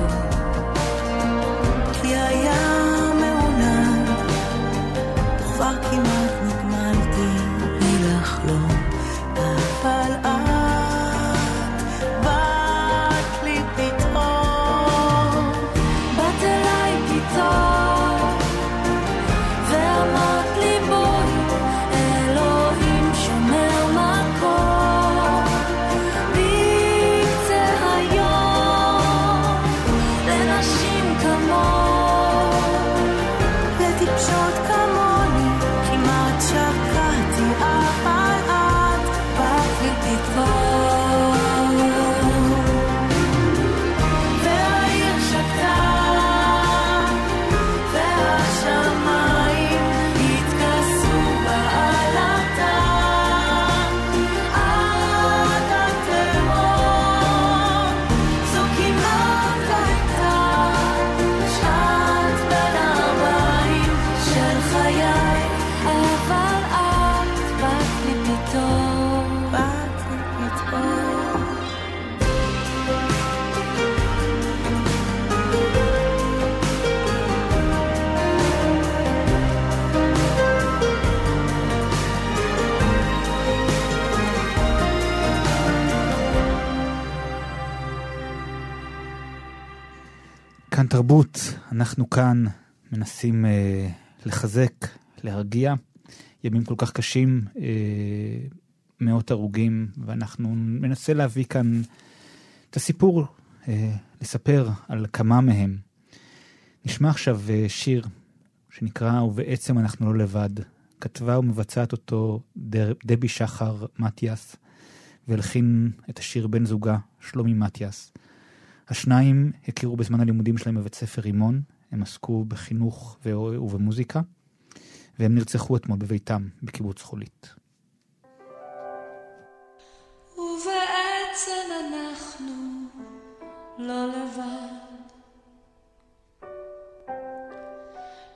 Speaker 3: you תרבות, אנחנו כאן מנסים אה, לחזק, להרגיע. ימים כל כך קשים, אה, מאות הרוגים, ואנחנו ננסה להביא כאן את הסיפור, אה, לספר על כמה מהם. נשמע עכשיו אה, שיר שנקרא "ובעצם אנחנו לא לבד". כתבה ומבצעת אותו דבי שחר מתיאס, והלחין את השיר בן זוגה, שלומי מתיאס. השניים הכירו בזמן הלימודים שלהם בבית ספר רימון, הם עסקו בחינוך ובמוזיקה, והם נרצחו אתמול בביתם בקיבוץ חולית.
Speaker 6: ובעצם אנחנו לא לבד.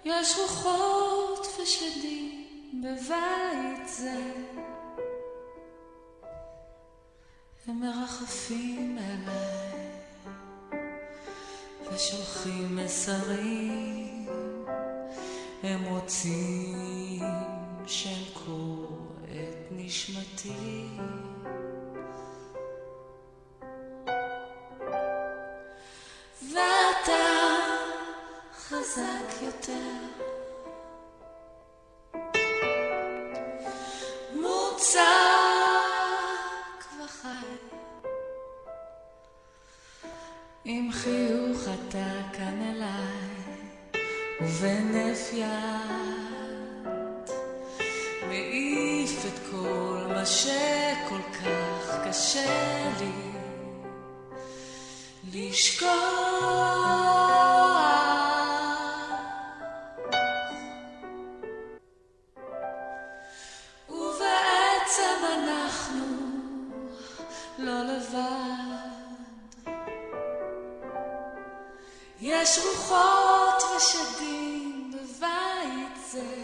Speaker 6: יש רוחות ושדים בבית זה, הם מרחפים אליי. ושולחים מסרים, הם רוצים שאמכור את נשמתי. ואתה חזק יותר. מוצר עם חיוך אתה כאן אליי, ובנף יד מעיף את כל מה שכל כך קשה לי לשכוח. יש רוחות ושדים בבית זה.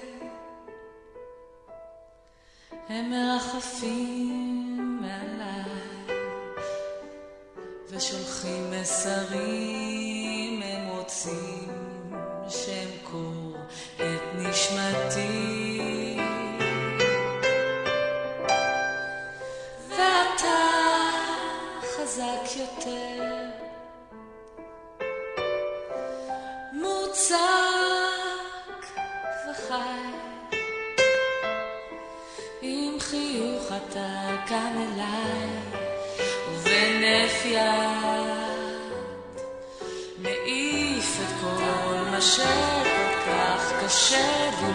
Speaker 6: הם מרחפים מעליי ושולחים מסרים, הם רוצים שאמכור את נשמתי. אתה כאן אליי, ובהינף יד מעיף את כל מה שכל כך קשה לי.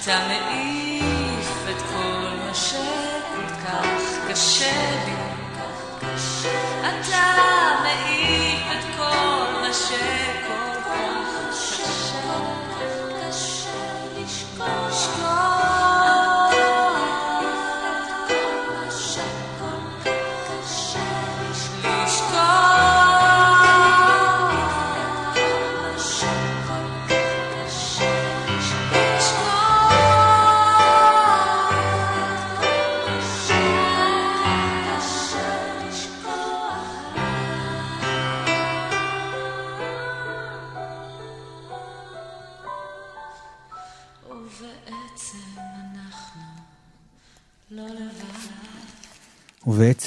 Speaker 6: אתה מעיף את כל מה שכל כך קשה לי. אתה מעיף את כל מה שכל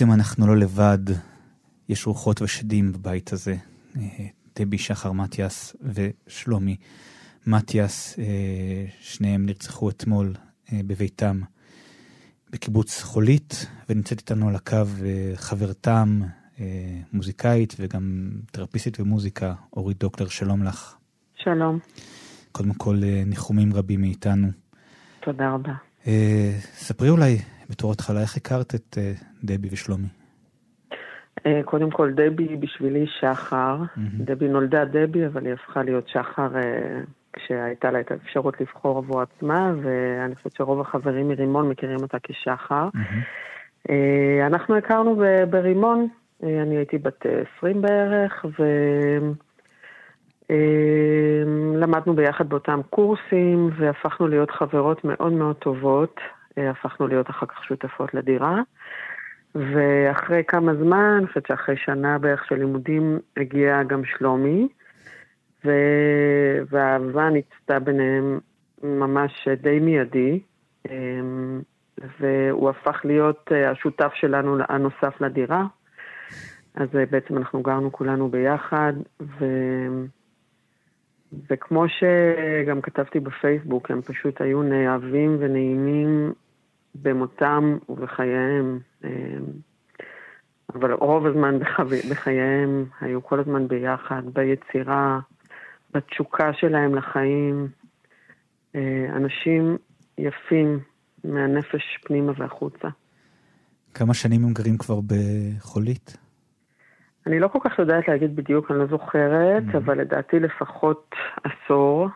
Speaker 6: ובעצם אנחנו לא לבד,
Speaker 3: יש רוחות ושדים בבית הזה. אה, דבי שחר מתיאס ושלומי מתיאס, אה, שניהם נרצחו אתמול אה, בביתם בקיבוץ חולית, ונמצאת איתנו על הקו חברתם, מוזיקאית וגם תרפיסטית במוזיקה, אורית דוקטור, שלום לך.
Speaker 7: שלום.
Speaker 3: קודם כל, ניחומים רבים מאיתנו.
Speaker 7: תודה רבה.
Speaker 3: ספרי אולי בתור התחלה, איך הכרת את דבי ושלומי?
Speaker 7: קודם כל, דבי בשבילי שחר. Mm-hmm. דבי נולדה דבי, אבל היא הפכה להיות שחר כשהייתה לה את האפשרות לבחור עבור עצמה, ואני חושבת שרוב החברים מרימון מכירים אותה כשחר. Mm-hmm. אנחנו הכרנו ברימון, אני הייתי בת 20 בערך, ולמדנו ביחד באותם קורסים, והפכנו להיות חברות מאוד מאוד טובות. הפכנו להיות אחר כך שותפות לדירה. ואחרי כמה זמן, אני חושבת שאחרי שנה בערך של לימודים, הגיע גם שלומי, ו... והאהבה ניצתה ביניהם ממש די מיידי, והוא הפך להיות השותף שלנו הנוסף לדירה. אז בעצם אנחנו גרנו כולנו ביחד, ו... וכמו שגם כתבתי בפייסבוק, הם פשוט היו נאהבים ונעימים במותם ובחייהם. אבל רוב הזמן בחייהם היו כל הזמן ביחד, ביצירה, בתשוקה שלהם לחיים. אנשים יפים מהנפש פנימה והחוצה.
Speaker 3: כמה שנים הם גרים כבר בחולית?
Speaker 7: אני לא כל כך יודעת להגיד בדיוק, אני לא זוכרת, mm-hmm. אבל לדעתי לפחות עשור.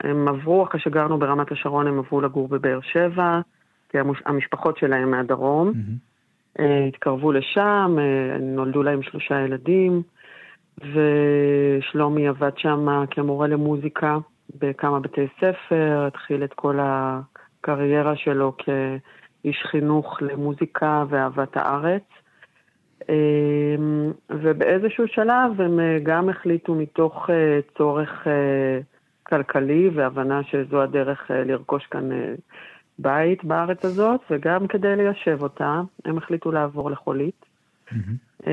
Speaker 7: הם עברו, אחרי שגרנו ברמת השרון, הם עברו לגור בבאר שבע, כי המשפחות שלהם מהדרום. Mm-hmm. התקרבו לשם, נולדו להם שלושה ילדים, ושלומי עבד שם כמורה למוזיקה בכמה בתי ספר, התחיל את כל הקריירה שלו כאיש חינוך למוזיקה ואהבת הארץ. ובאיזשהו שלב הם גם החליטו מתוך צורך כלכלי והבנה שזו הדרך לרכוש כאן בית בארץ הזאת, וגם כדי ליישב אותה, הם החליטו לעבור לחולית. Mm-hmm.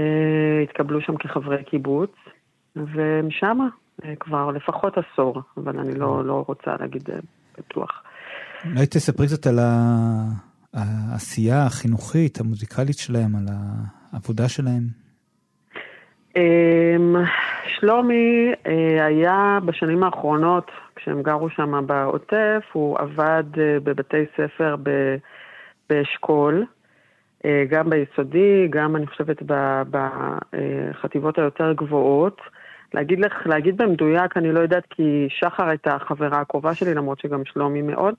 Speaker 7: התקבלו שם כחברי קיבוץ, ומשם כבר לפחות עשור, אבל אני לא, לא רוצה להגיד בטוח.
Speaker 3: אולי תספרי קצת על העשייה החינוכית, המוזיקלית שלהם, על העבודה שלהם.
Speaker 7: שלומי היה בשנים האחרונות, כשהם גרו שם בעוטף, הוא עבד בבתי ספר באשכול, גם ביסודי, גם אני חושבת בחטיבות היותר גבוהות. להגיד לך, להגיד במדויק, אני לא יודעת, כי שחר הייתה החברה הקרובה שלי, למרות שגם שלומי מאוד.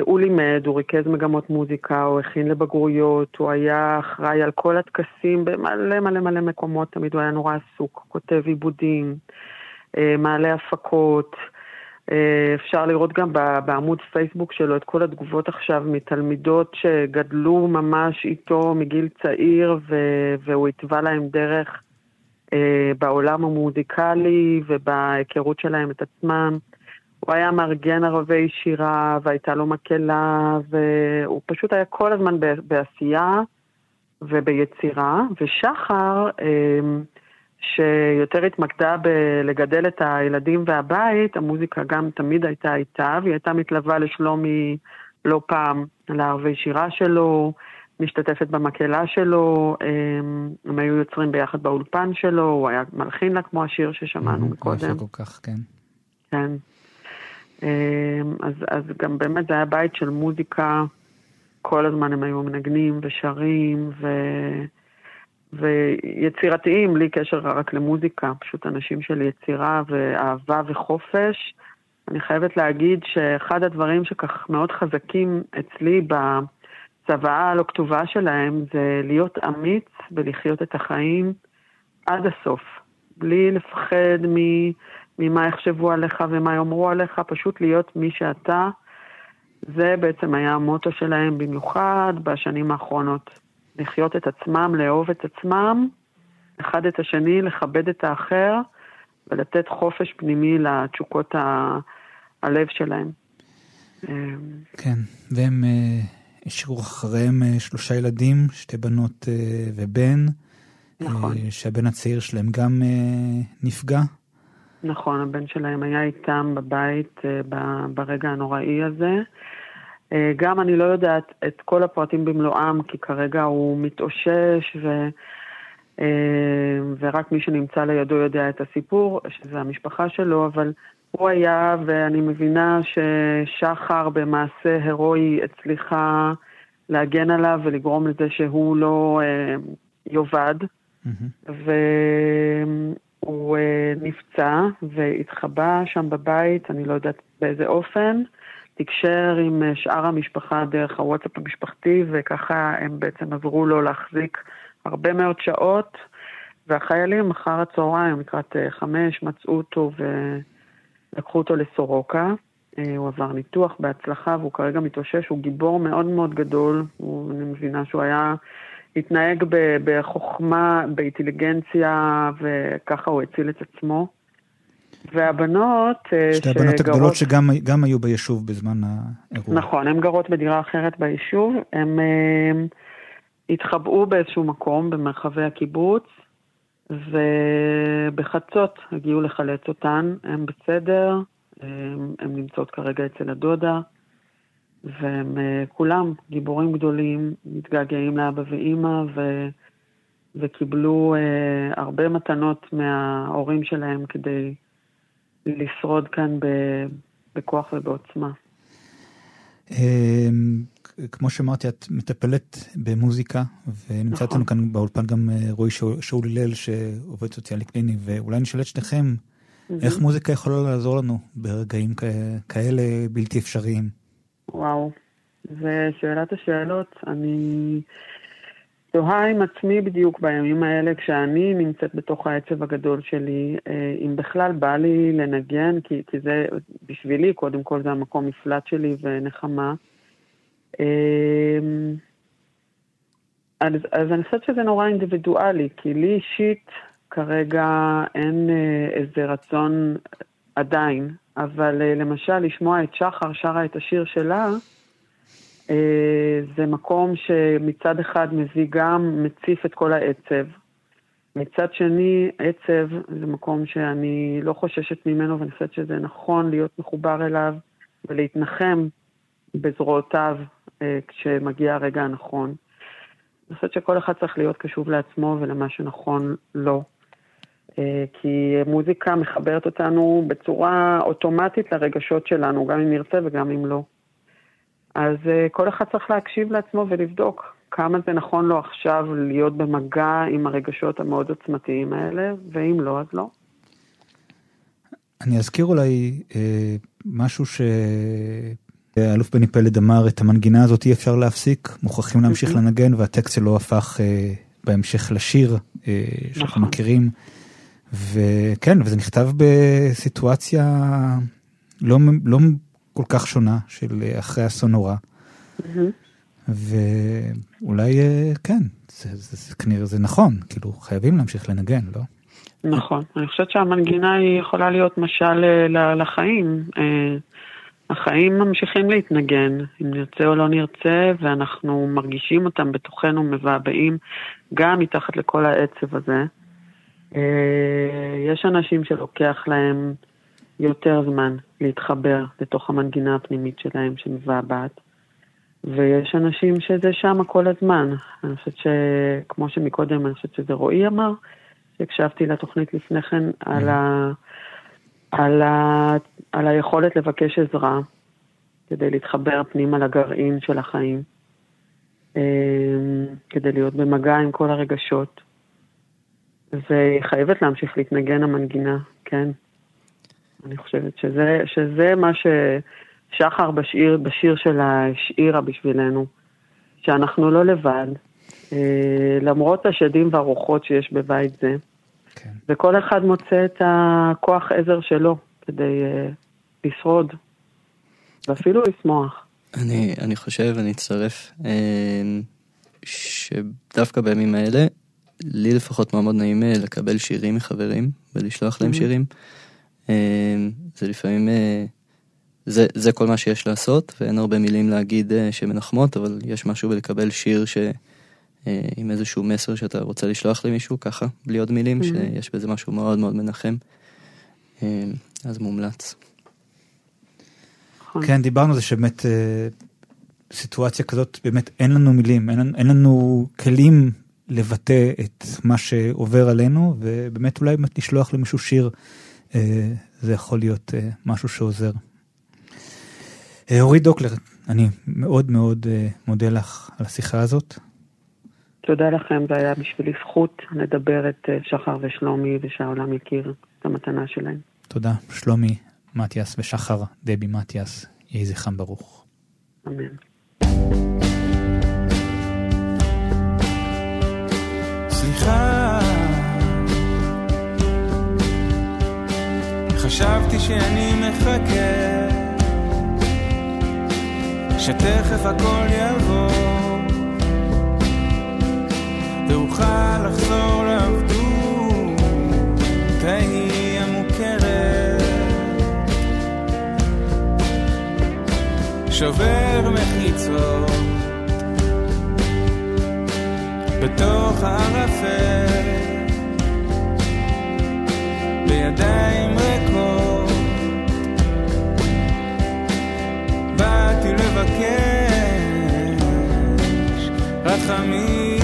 Speaker 7: הוא לימד, הוא ריכז מגמות מוזיקה, הוא הכין לבגרויות, הוא היה אחראי על כל הטקסים במלא מלא מלא מקומות, תמיד הוא היה נורא עסוק, כותב עיבודים, מעלה הפקות, אה, אפשר לראות גם בעמוד פייסבוק שלו את כל התגובות עכשיו מתלמידות שגדלו ממש איתו מגיל צעיר והוא התווה להם דרך אה, בעולם המוזיקלי ובהיכרות שלהם את עצמם. הוא היה מארגן ערבי שירה והייתה לו מקהלה והוא פשוט היה כל הזמן בעשייה וביצירה. ושחר, אה, שיותר התמקדה בלגדל את הילדים והבית, המוזיקה גם תמיד הייתה איתה, והיא הייתה מתלווה לשלומי לא פעם לערבי שירה שלו, משתתפת במקהלה שלו, הם, הם היו יוצרים ביחד באולפן שלו, הוא היה מלחין לה כמו השיר ששמענו מקודם.
Speaker 3: כל כך, כן.
Speaker 7: כן. אז, אז גם באמת זה היה בית של מוזיקה, כל הזמן הם היו מנגנים ושרים, ו... ויצירתיים, בלי קשר רק למוזיקה, פשוט אנשים של יצירה ואהבה וחופש. אני חייבת להגיד שאחד הדברים שכך מאוד חזקים אצלי בצוואה הלא כתובה שלהם זה להיות אמיץ ולחיות את החיים עד הסוף, בלי לפחד ממה יחשבו עליך ומה יאמרו עליך, פשוט להיות מי שאתה. זה בעצם היה המוטו שלהם במיוחד בשנים האחרונות. לחיות את עצמם, לאהוב את עצמם, אחד את השני, לכבד את האחר ולתת חופש פנימי לתשוקות ה... הלב שלהם.
Speaker 3: כן, והם אה, השאירו אחריהם אה, שלושה ילדים, שתי בנות אה, ובן. נכון. שהבן הצעיר שלהם גם נפגע.
Speaker 7: נכון, הבן שלהם היה איתם בבית ברגע הנוראי הזה. אה, גם אני לא יודעת את כל הפרטים במלואם, כי כרגע הוא מתאושש, ו, אה, ורק מי שנמצא לידו יודע את הסיפור, שזה המשפחה שלו, אבל הוא היה, ואני מבינה ששחר במעשה הירואי הצליחה להגן עליו ולגרום לזה שהוא לא אה, יאבד. Mm-hmm. והוא אה, נפצע והתחבא שם בבית, אני לא יודעת באיזה אופן. תקשר עם אה, שאר המשפחה דרך הוואטסאפ המשפחתי, וככה הם בעצם עברו לו להחזיק הרבה מאוד שעות, והחיילים אחר הצהריים, לקראת אה, חמש, מצאו אותו ולקחו אותו לסורוקה. אה, הוא עבר ניתוח בהצלחה והוא כרגע מתאושש, הוא גיבור מאוד מאוד גדול, הוא, אני מבינה שהוא היה, התנהג בחוכמה, באינטליגנציה, וככה הוא הציל את עצמו. והבנות
Speaker 3: אה, שתי הבנות שגרות... הגדולות שגם היו ביישוב בזמן האירוע.
Speaker 7: נכון, הן גרות בדירה אחרת ביישוב. הן אה, התחבאו באיזשהו מקום במרחבי הקיבוץ, ובחצות הגיעו לחלץ אותן. הן בסדר, הן נמצאות כרגע אצל הדודה, והם אה, כולם גיבורים גדולים, מתגעגעים לאבא ואימא, ו... וקיבלו אה, הרבה מתנות מההורים שלהם כדי לשרוד כאן בכוח ובעוצמה.
Speaker 3: אמ, כמו שאמרתי, את מטפלת במוזיקה, ונמצא נכון. איתנו כאן באולפן גם אה, רועי שאול הלל, שעובד סוציאלי קליני, ואולי נשאל את שניכם, איך מוזיקה יכולה לעזור לנו ברגעים כאלה בלתי אפשריים?
Speaker 7: וואו, זו שאלת השאלות. אני תוהה עם עצמי בדיוק בימים האלה, כשאני נמצאת בתוך העצב הגדול שלי, אה, אם בכלל בא לי לנגן, כי, כי זה, בשבילי, קודם כל זה המקום מפלט שלי ונחמה. אה, אז, אז אני חושבת שזה נורא אינדיבידואלי, כי לי אישית כרגע אין אה, איזה רצון עדיין, אבל למשל לשמוע את שחר שרה את השיר שלה, אה, זה מקום שמצד אחד מביא גם, מציף את כל העצב. מצד שני, עצב זה מקום שאני לא חוששת ממנו ואני חושבת שזה נכון להיות מחובר אליו ולהתנחם בזרועותיו אה, כשמגיע הרגע הנכון. אני חושבת שכל אחד צריך להיות קשוב לעצמו ולמה שנכון לו. אה, כי מוזיקה מחברת אותנו בצורה אוטומטית לרגשות שלנו, גם אם נרצה וגם אם לא. אז uh, כל אחד צריך להקשיב לעצמו ולבדוק כמה זה נכון לו עכשיו להיות במגע עם הרגשות המאוד עוצמתיים האלה, ואם לא, אז לא.
Speaker 3: אני אזכיר אולי אה, משהו שהאלוף בני פלד אמר, את המנגינה הזאת אי אפשר להפסיק, מוכרחים להמשיך mm-hmm. לנגן, והטקסט שלו הפך אה, בהמשך לשיר אה, שאנחנו נכון. מכירים. וכן, וזה נכתב בסיטואציה לא, לא כל כך שונה של אה, אחרי אסון נורא. ואולי אה, כן, זה, זה, זה, כנראה זה נכון, כאילו חייבים להמשיך לנגן, לא?
Speaker 7: נכון, אני חושבת שהמנגינה היא יכולה להיות משל אה, לחיים. החיים ממשיכים להתנגן, אם נרצה או לא נרצה, ואנחנו מרגישים אותם בתוכנו מבעבעים גם מתחת לכל העצב הזה. אה, יש אנשים שלוקח להם יותר זמן להתחבר לתוך המנגינה הפנימית שלהם שמבעבעת, ויש אנשים שזה שם כל הזמן. אני חושבת שכמו שמקודם, אני חושבת שזה רועי אמר, שהקשבתי לתוכנית לפני כן על, ה, על, ה, על היכולת לבקש עזרה כדי להתחבר פנימה לגרעין של החיים, אה, כדי להיות במגע עם כל הרגשות. והיא חייבת להמשיך להתנגן המנגינה, כן. אני חושבת שזה, שזה מה ששחר בשיר, בשיר שלה השאירה בשבילנו, שאנחנו לא לבד, אה, למרות השדים והרוחות שיש בבית זה,
Speaker 3: כן.
Speaker 7: וכל אחד מוצא את הכוח עזר שלו כדי uh, לשרוד, ואפילו לשמוח.
Speaker 4: אני, אני חושב, אני אצטרף, אה, שדווקא בימים האלה, לי לפחות מאוד מאוד נעים אה, לקבל שירים מחברים ולשלוח להם
Speaker 7: Mhm.
Speaker 4: שירים. אה, זה לפעמים, אה, זה, זה כל מה שיש לעשות, ואין הרבה מילים להגיד שמנחמות, אבל יש משהו בלקבל שיר ש... עם איזשהו מסר שאתה רוצה לשלוח למישהו, ככה, בלי עוד מילים,
Speaker 7: Mhm.
Speaker 4: שיש בזה משהו מאוד מאוד מנחם. אה, אז מומלץ.
Speaker 7: נכון.
Speaker 3: כן, דיברנו על זה שבאמת סיטואציה כזאת, באמת אין לנו מילים, אין, לנו- אין לנו כלים לבטא את מה שעובר עלינו, ובאמת אולי באמת לשלוח למישהו שיר, אה, זה יכול להיות אה, משהו שעוזר. אה, אורית דוקלר, אני מאוד מאוד מודה לך על השיחה הזאת.
Speaker 7: תודה לכם, זה היה בשבילי זכות לדבר את שחר ושלומי ושהעולם יכיר את המתנה שלהם.
Speaker 3: תודה, שלומי מתיאס ושחר דבי מתיאס, יהי זכרם ברוך.
Speaker 7: אמן.
Speaker 8: סליחה, חשבתי שאני מחכה, שתכף הכל יבוא, ואוכל לחזור לעבדות. ההיא המוכרת. שובר מחיצות בתוך הערפל בידיים ריקות. באתי לבקש רחמים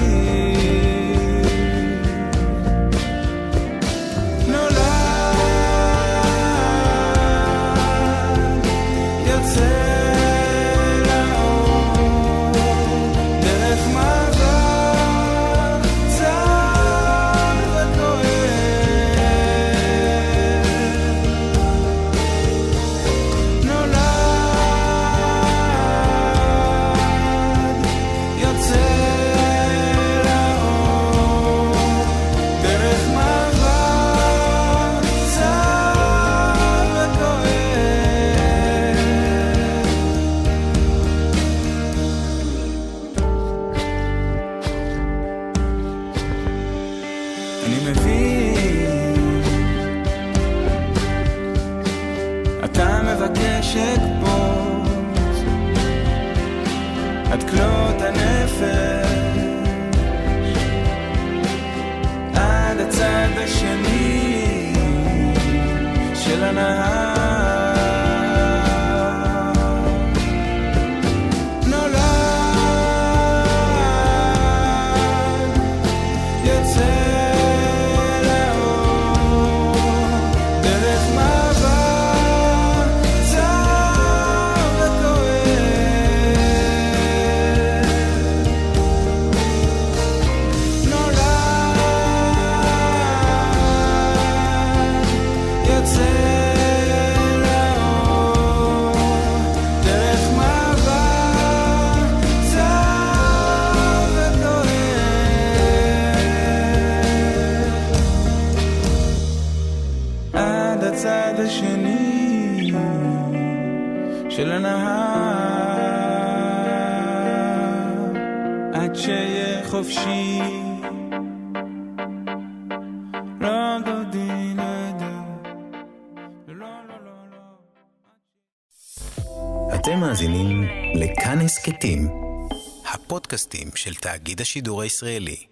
Speaker 1: השידור הישראלי.